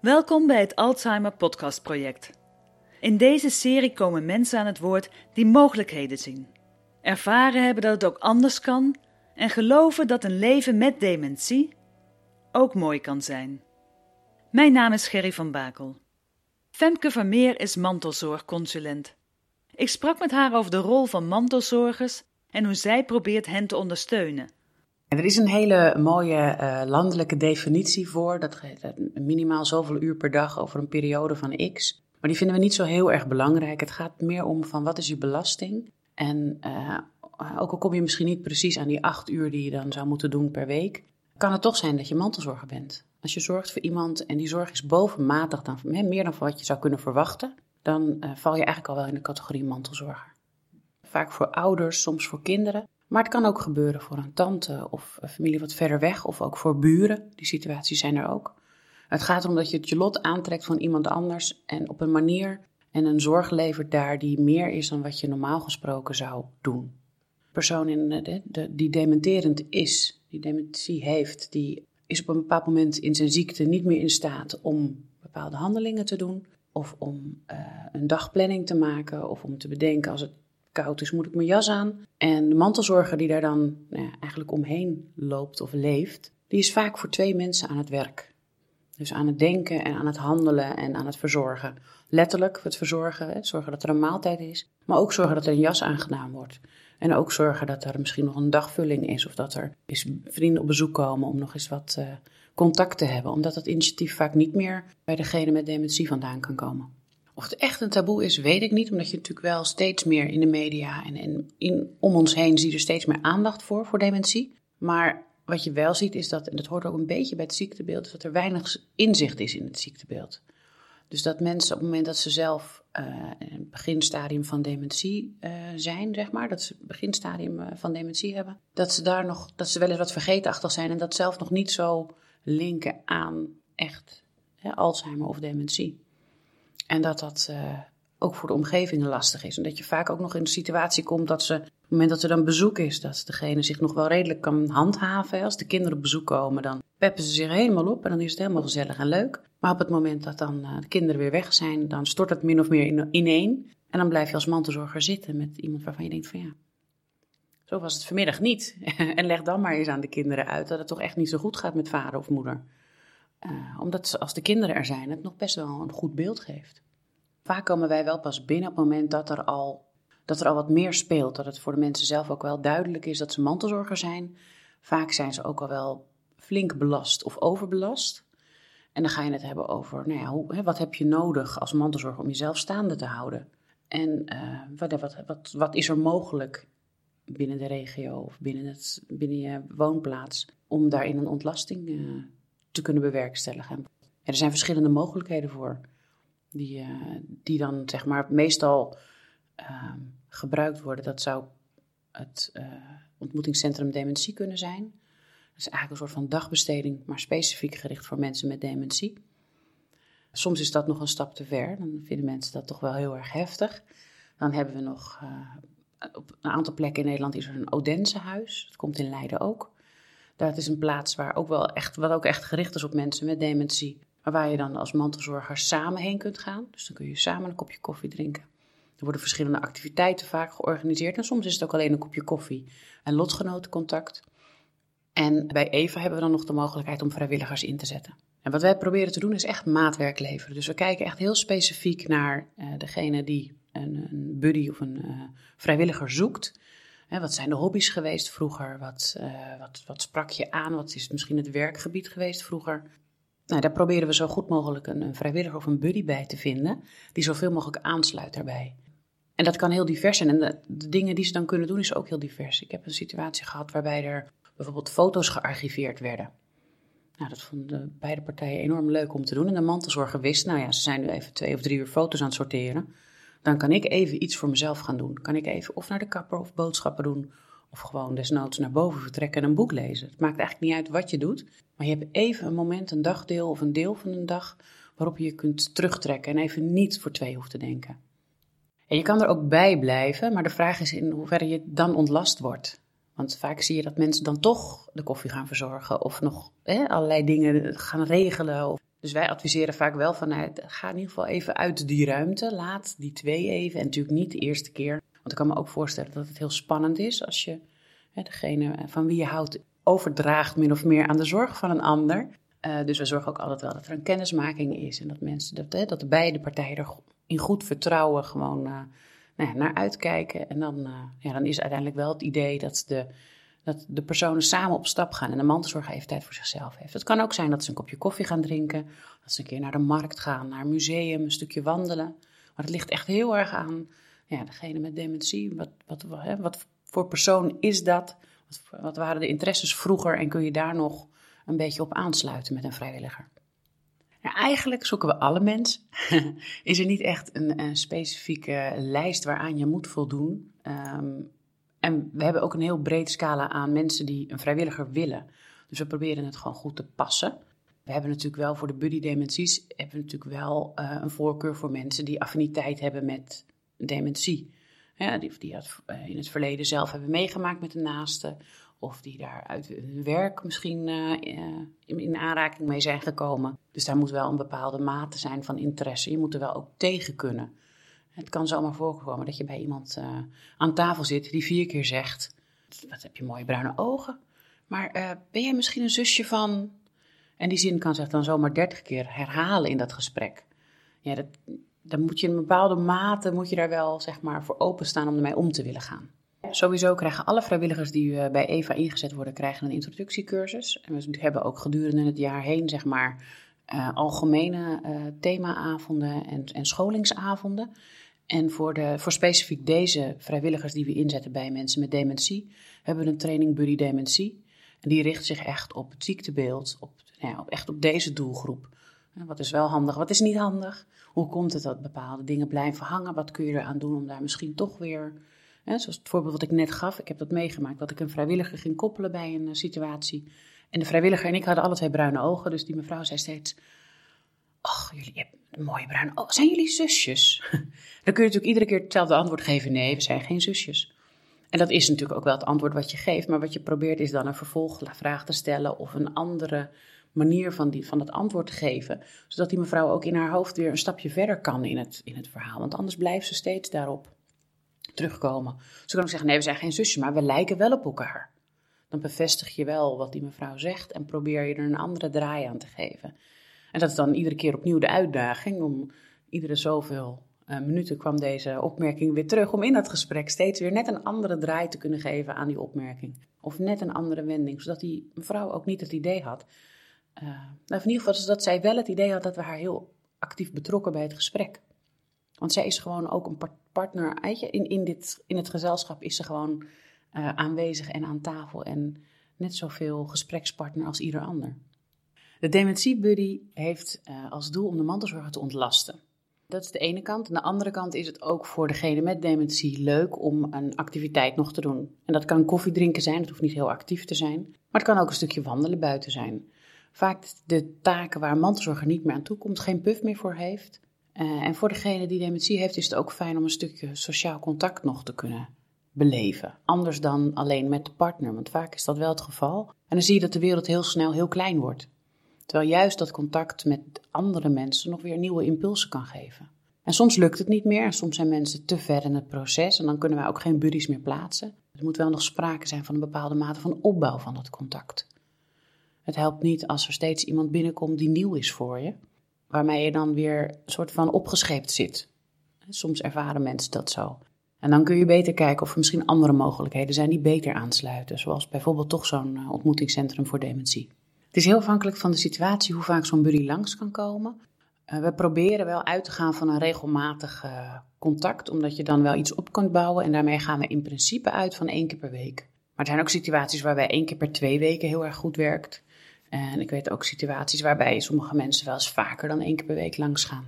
Welkom bij het Alzheimer Podcast Project. In deze serie komen mensen aan het woord die mogelijkheden zien, ervaren hebben dat het ook anders kan en geloven dat een leven met dementie ook mooi kan zijn. Mijn naam is Gerry van Bakel. Femke Vermeer is mantelzorgconsulent. Ik sprak met haar over de rol van mantelzorgers en hoe zij probeert hen te ondersteunen. Er is een hele mooie uh, landelijke definitie voor. Dat minimaal zoveel uur per dag over een periode van x. Maar die vinden we niet zo heel erg belangrijk. Het gaat meer om van wat is je belasting. En uh, ook al kom je misschien niet precies aan die acht uur die je dan zou moeten doen per week, kan het toch zijn dat je mantelzorger bent. Als je zorgt voor iemand en die zorg is bovenmatig, dan, meer dan wat je zou kunnen verwachten, dan uh, val je eigenlijk al wel in de categorie mantelzorger. Vaak voor ouders, soms voor kinderen. Maar het kan ook gebeuren voor een tante of een familie wat verder weg, of ook voor buren. Die situaties zijn er ook. Het gaat erom dat je het je lot aantrekt van iemand anders en op een manier en een zorg levert daar die meer is dan wat je normaal gesproken zou doen. Persoon in de, de, die dementerend is, die dementie heeft, die is op een bepaald moment in zijn ziekte niet meer in staat om bepaalde handelingen te doen. Of om uh, een dagplanning te maken. Of om te bedenken als het koud is, moet ik mijn jas aan. En de mantelzorger die daar dan nou ja, eigenlijk omheen loopt of leeft, die is vaak voor twee mensen aan het werk. Dus aan het denken en aan het handelen en aan het verzorgen. Letterlijk het verzorgen, hè, zorgen dat er een maaltijd is. Maar ook zorgen dat er een jas aangedaan wordt. En ook zorgen dat er misschien nog een dagvulling is. Of dat er eens vrienden op bezoek komen om nog eens wat uh, contact te hebben. Omdat dat initiatief vaak niet meer bij degene met dementie vandaan kan komen. Of het echt een taboe is, weet ik niet. Omdat je natuurlijk wel steeds meer in de media en, en in, om ons heen zie je er steeds meer aandacht voor, voor dementie. Maar wat je wel ziet is dat, en dat hoort ook een beetje bij het ziektebeeld, is dat er weinig inzicht is in het ziektebeeld. Dus dat mensen op het moment dat ze zelf uh, in het beginstadium van dementie uh, zijn, zeg maar, dat ze het beginstadium uh, van dementie hebben, dat ze daar nog, dat ze wel eens wat vergeetachtig zijn en dat zelf nog niet zo linken aan echt hè, Alzheimer of dementie. En dat dat ook voor de omgeving lastig is. En dat je vaak ook nog in de situatie komt dat ze, op het moment dat er dan bezoek is, dat degene zich nog wel redelijk kan handhaven. Als de kinderen op bezoek komen, dan peppen ze zich helemaal op en dan is het helemaal gezellig en leuk. Maar op het moment dat dan uh, de kinderen weer weg zijn, dan stort het min of meer in, ineen. En dan blijf je als mantelzorger zitten met iemand waarvan je denkt van ja, zo was het vanmiddag niet. en leg dan maar eens aan de kinderen uit dat het toch echt niet zo goed gaat met vader of moeder. Uh, omdat als de kinderen er zijn, het nog best wel een goed beeld geeft. Vaak komen wij wel pas binnen op het moment dat er al, dat er al wat meer speelt. Dat het voor de mensen zelf ook wel duidelijk is dat ze mantelzorger zijn. Vaak zijn ze ook al wel flink belast of overbelast. En dan ga je het hebben over, nou ja, hoe, wat heb je nodig als mantelzorger om jezelf staande te houden? En uh, wat, wat, wat, wat is er mogelijk binnen de regio of binnen, het, binnen je woonplaats om daarin een ontlasting uh, te kunnen bewerkstelligen? En er zijn verschillende mogelijkheden voor, die, uh, die dan zeg maar meestal ehm, gebruikt worden. Dat zou het ontmoetingscentrum dementie kunnen zijn is eigenlijk een soort van dagbesteding, maar specifiek gericht voor mensen met dementie. Soms is dat nog een stap te ver. Dan vinden mensen dat toch wel heel erg heftig. Dan hebben we nog, uh, op een aantal plekken in Nederland is er een Odensehuis. Dat komt in Leiden ook. Dat is een plaats waar ook wel echt, wat ook echt gericht is op mensen met dementie. Maar waar je dan als mantelzorger samen heen kunt gaan. Dus dan kun je samen een kopje koffie drinken. Er worden verschillende activiteiten vaak georganiseerd. En soms is het ook alleen een kopje koffie en lotgenotencontact. En bij Eva hebben we dan nog de mogelijkheid om vrijwilligers in te zetten. En wat wij proberen te doen is echt maatwerk leveren. Dus we kijken echt heel specifiek naar uh, degene die een, een, buddy of een uh, vrijwilliger zoekt. Hè, wat zijn de hobby's geweest vroeger? Wat, uh, wat, wat sprak je aan? Wat is misschien het werkgebied geweest vroeger? Nou, daar proberen we zo goed mogelijk een, een vrijwilliger of een buddy bij te vinden, die zoveel mogelijk aansluit daarbij. En dat kan heel divers zijn. En de, de, dingen die ze dan kunnen doen is ook heel divers. Ik heb een situatie gehad waarbij er bijvoorbeeld foto's gearchiveerd werden. Nou, dat vonden beide partijen enorm leuk om te doen. En de mantelzorger wist, nou ja, ze zijn nu even twee of drie uur foto's aan het sorteren. Dan kan ik even iets voor mezelf gaan doen. Kan ik even of naar de kapper of boodschappen doen. Of gewoon desnoods naar boven vertrekken en een boek lezen. Het maakt eigenlijk niet uit wat je doet. Maar je hebt even een moment, een dagdeel of een deel van een dag. waarop je je kunt terugtrekken en even niet voor twee hoeft te denken. En je kan er ook bij blijven, maar de vraag is in hoeverre je dan ontlast wordt. Want vaak zie je dat mensen dan toch de koffie gaan verzorgen of nog hè, allerlei dingen gaan regelen. Dus wij adviseren vaak wel van, nou, ga in ieder geval even uit die ruimte. Laat die twee even. En natuurlijk niet de eerste keer. Want ik kan me ook voorstellen dat het heel spannend is als je hè, degene van wie je houdt overdraagt min of meer aan de zorg van een ander. Uh, dus we zorgen ook altijd wel dat er een kennismaking is. En dat mensen, dat, hè, dat beide partijen er in goed vertrouwen gewoon uh, nou ja, naar uitkijken. En dan, uh, ja, dan is uiteindelijk wel het idee dat de, dat de personen samen op stap gaan en de mantelzorger even tijd voor zichzelf heeft. Het kan ook zijn dat ze een kopje koffie gaan drinken, dat ze een keer naar de markt gaan, naar een museum, een stukje wandelen. Maar het ligt echt heel erg aan ja, degene met dementie. Wat, wat, hè, wat voor persoon is dat? Wat, wat waren de interesses vroeger en kun je daar nog een beetje op aansluiten met een vrijwilliger? Eigenlijk zoeken we alle mensen. is er niet echt een, een, specifieke lijst waaraan je moet voldoen. Um, en we hebben ook een heel breed scala aan mensen die een vrijwilliger willen. Dus we proberen het gewoon goed te passen. We hebben natuurlijk wel voor de buddy dementies hebben we natuurlijk wel uh, een voorkeur voor mensen die affiniteit hebben met dementie. Ja, die, die dat in het verleden zelf hebben meegemaakt met de naaste. Of die daar uit hun werk misschien uh, in, in, aanraking mee zijn gekomen. Dus daar moet wel een bepaalde mate zijn van interesse. Je moet er wel ook tegen kunnen. Het kan zomaar voorkomen dat je bij iemand uh, aan tafel zit die vier keer zegt: Wat heb je mooie bruine ogen. Maar uh, ben jij misschien een zusje van. En die zin kan zich dan zomaar dertig keer herhalen in dat gesprek. Ja, dat, dan moet je in een bepaalde mate moet je daar wel zeg maar, voor openstaan om ermee om te willen gaan. Sowieso krijgen alle vrijwilligers die uh, bij EVA ingezet worden, krijgen een introductiecursus. En we hebben ook gedurende het jaar heen, zeg maar, algemene uh, themaavonden en, en scholingsavonden. En voor, de, voor specifiek deze vrijwilligers die we inzetten bij mensen met dementie, hebben we een training Buddy Dementie. En die richt zich echt op het ziektebeeld, op, nou ja, op, echt op deze doelgroep. Wat is wel handig, wat is niet handig? Hoe komt het dat bepaalde dingen blijven hangen? Wat kun je eraan doen om daar misschien toch weer Hè, zoals het voorbeeld wat ik net gaf, ik heb dat meegemaakt, dat ik een vrijwilliger ging koppelen bij een uh, situatie. En de vrijwilliger en ik hadden alle twee bruine ogen, dus die mevrouw zei steeds, ach, jullie hebben mooie bruine ogen, zijn jullie zusjes? Dan kun je natuurlijk iedere keer hetzelfde antwoord geven, nee, we zijn geen zusjes. En dat is natuurlijk ook wel het antwoord wat je geeft, maar wat je probeert is dan een vervolgvraag te stellen of een andere manier van, die, van het antwoord te geven, zodat die mevrouw ook in haar hoofd weer een stapje verder kan in het, in het verhaal. Want anders blijft ze steeds daarop terugkomen. Ze kan ook zeggen, nee, we zijn geen zusjes, maar we lijken wel op elkaar. Dan bevestig je wel wat die mevrouw zegt en probeer je er een andere draai aan te geven. En dat is dan iedere keer opnieuw de uitdaging. Om iedere zoveel uh, minuten kwam deze opmerking weer terug. Om in dat gesprek steeds weer net een andere draai te kunnen geven aan die opmerking. Of net een andere wending, zodat die mevrouw ook niet het idee had. Uh, nou, in ieder geval dat zij wel het idee had dat we haar heel actief betrokken bij het gesprek. Want zij is gewoon ook een partner. In, in, dit, in het gezelschap is ze gewoon uh, aanwezig en aan tafel. En net zoveel gesprekspartner als ieder ander. De dementiebuddy heeft uh, als doel om de mantelzorger te ontlasten. Dat is de ene kant. Aan de andere kant is het ook voor degene met dementie leuk om een activiteit nog te doen. En dat kan koffiedrinken zijn, het hoeft niet heel actief te zijn. Maar het kan ook een stukje wandelen buiten zijn. Vaak de taken waar een mantelzorger niet meer aan toe komt, geen puff meer voor heeft. Uh, en voor degene die dementie heeft, is het ook fijn om een stukje sociaal contact nog te kunnen beleven. Anders dan alleen met de partner, want vaak is dat wel het geval. En dan zie je dat de wereld heel snel heel klein wordt. Terwijl juist dat contact met andere mensen nog weer nieuwe impulsen kan geven. En soms lukt het niet meer en soms zijn mensen te ver in het proces en dan kunnen wij ook geen buddies meer plaatsen. Er moet wel nog sprake zijn van een bepaalde mate van opbouw van het contact. Het helpt niet als er steeds iemand binnenkomt die nieuw is voor je, waarmee je dan weer een soort van opgescheept zit. Soms ervaren mensen dat zo. En dan kun je beter kijken of er misschien andere mogelijkheden zijn die beter aansluiten, zoals bijvoorbeeld toch zo'n eh, ontmoetingscentrum voor dementie. Is heel afhankelijk van de situatie hoe vaak zo'n buddy langs kan komen. Uh, we proberen wel uit te gaan van een regelmatig uh, contact, omdat je dan wel iets op kunt bouwen. En daarmee gaan we in principe uit van één keer per week. Maar er zijn ook situaties waarbij één keer per twee weken heel erg goed werkt. En ik weet ook situaties waarbij sommige mensen wel eens vaker dan één keer per week langs gaan.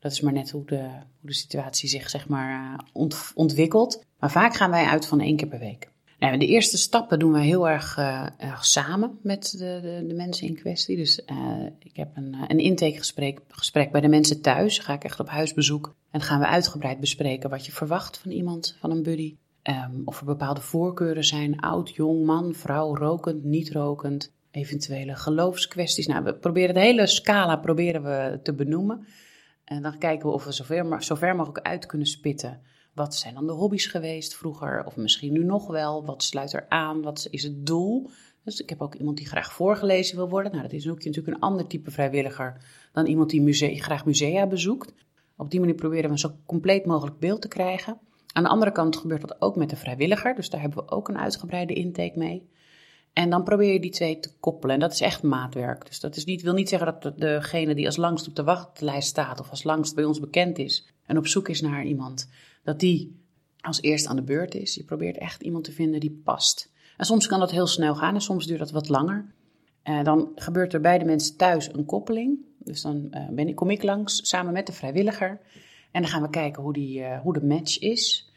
Dat is maar net hoe de, hoe de situatie zich zeg maar, ont, ontwikkelt. Maar vaak gaan wij uit van één keer per week. Nou, de eerste stappen doen wij heel erg, uh, samen met de, de, de, mensen in kwestie. Dus uh, ik heb een, een intakegesprek gesprek bij de mensen thuis. ga ik echt op huisbezoek. En gaan we uitgebreid bespreken wat je verwacht van iemand, van een buddy. Um, of er bepaalde voorkeuren zijn, oud, jong, man, vrouw, rokend, niet rokend. Eventuele geloofskwesties. Nou, we proberen de hele scala proberen we te benoemen. En dan kijken we of we zover, zover mogelijk uit kunnen spitten wat zijn dan de hobby's geweest vroeger, of misschien nu nog wel? Wat sluit er aan? Wat is het doel? Dus ik heb ook iemand die graag voorgelezen wil worden. Nou, dat is ook natuurlijk een ander type vrijwilliger dan iemand die graag musea bezoekt. Op die manier proberen we een zo compleet mogelijk beeld te krijgen. Aan de andere kant gebeurt dat ook met de vrijwilliger, dus daar hebben we ook een uitgebreide intake mee. En dan probeer je die twee te koppelen. En dat is echt maatwerk. Dus dat is niet, wil niet zeggen dat degene die als langst op de wachtlijst staat of als langst bij ons bekend is en op zoek is naar iemand, dat die als eerste aan de beurt is. Je probeert echt iemand te vinden die past. En soms kan dat heel snel gaan en soms duurt dat wat langer. Uh, dan gebeurt er bij de mensen thuis een koppeling. Dus dan uh, ben ik, kom ik langs samen met de vrijwilliger. En dan gaan we kijken hoe, die, uh, hoe de match is.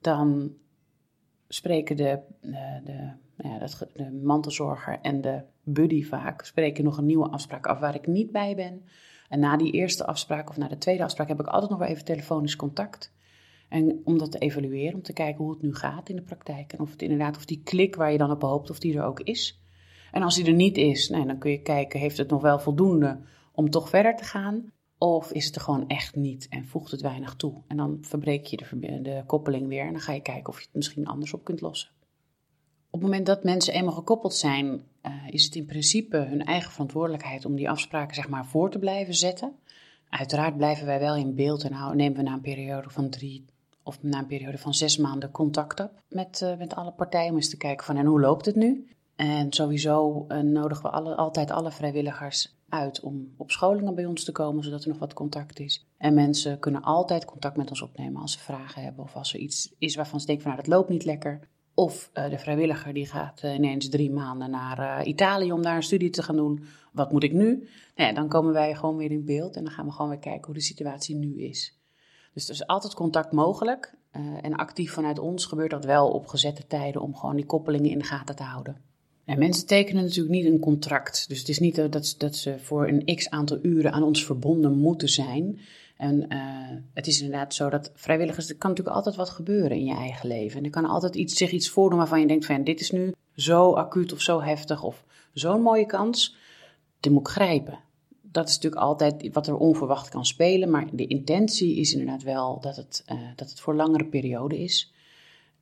Dan spreken de, de, de, de mantelzorger en de buddy vaak spreken nog een nieuwe afspraak af waar ik niet bij ben. En na die eerste afspraak of na de tweede afspraak heb ik altijd nog wel even telefonisch contact. En om dat te evalueren, om te kijken hoe het nu gaat in de praktijk. En of het inderdaad, of die klik waar je dan op hoopt, of die er ook is. En als die er niet is, nou, dan kun je kijken, heeft het nog wel voldoende om toch verder te gaan? Of is het er gewoon echt niet en voegt het weinig toe? En dan verbreek je de, de koppeling weer en dan ga je kijken of je het misschien anders op kunt lossen. Op het moment dat mensen eenmaal gekoppeld zijn, uh, is het in principe hun eigen verantwoordelijkheid om die afspraken zeg maar voor te blijven zetten. Uiteraard blijven wij wel in beeld en nemen we na een periode van drie of na een periode van zes maanden contact op met, uh, met alle partijen om eens te kijken van en hoe loopt het nu? En sowieso uh, nodigen we alle, altijd alle vrijwilligers uit om op scholingen bij ons te komen, zodat er nog wat contact is. En mensen kunnen altijd contact met ons opnemen als ze vragen hebben of als er iets is waarvan ze denken van nou dat loopt niet lekker. Of uh, de vrijwilliger die gaat ineens drie maanden naar Italië om daar een studie te gaan doen. Wat moet ik nu? Nou dan komen wij gewoon weer in beeld en dan gaan we gewoon weer kijken hoe de situatie nu is. Dus er is altijd contact mogelijk. en actief vanuit ons gebeurt dat wel op gezette tijden om gewoon die koppelingen in de gaten te houden. En mensen tekenen natuurlijk niet een contract. Dus het is niet dat, dat ze voor een x aantal uren aan ons verbonden moeten zijn. En uh, het is inderdaad zo dat vrijwilligers, er kan natuurlijk altijd wat gebeuren in je eigen leven. En er kan altijd iets, zich iets voordoen waarvan je denkt van dit is nu zo acuut of zo heftig of zo'n mooie kans. Dit moet ik grijpen. Dat is natuurlijk altijd wat er onverwacht kan spelen. Maar de intentie is inderdaad wel dat het, uh, dat het voor langere periode is.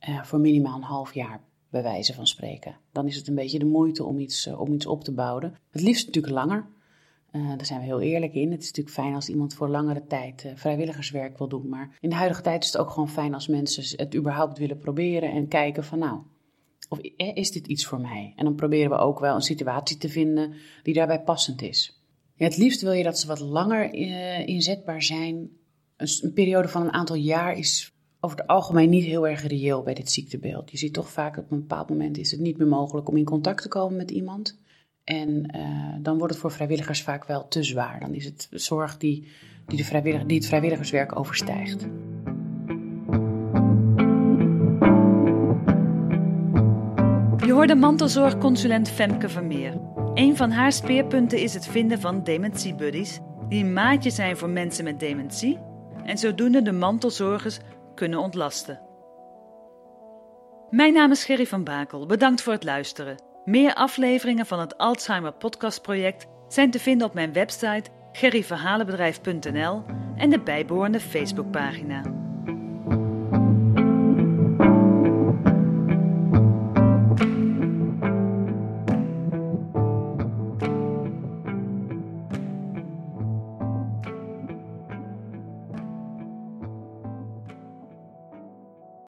Uh, voor minimaal een half jaar bij wijze van spreken. Dan is het een beetje de moeite om iets, om iets op te bouwen. Het liefst natuurlijk langer. Daar zijn we heel eerlijk in. Het is natuurlijk fijn als iemand voor langere tijd vrijwilligerswerk wil doen. Maar in de huidige tijd is het ook gewoon fijn als mensen het überhaupt willen proberen en kijken van nou, of is dit iets voor mij? En dan proberen we ook wel een situatie te vinden die daarbij passend is. Het liefst wil je dat ze wat langer uh, inzetbaar zijn. Een, periode van een aantal jaar is over het algemeen niet heel erg reëel bij dit ziektebeeld. Je ziet toch vaak op een bepaald moment is het niet meer mogelijk om in contact te komen met iemand. En uh, dan wordt het voor vrijwilligers vaak wel te zwaar. Dan is het zorg die, die, de vrijwillig, die het vrijwilligerswerk overstijgt. Je hoorde mantelzorgconsulent Femke Vermeer. Een van haar speerpunten is het vinden van dementiebuddies die een maatje zijn voor mensen met dementie en zodoende de mantelzorgers kunnen ontlasten. Mijn naam is Gerry van Bakel. Bedankt voor het luisteren. Meer afleveringen van het Alzheimer Podcast Project zijn te vinden op mijn website gerryverhalenbedrijf.nl en de bijbehorende Facebookpagina.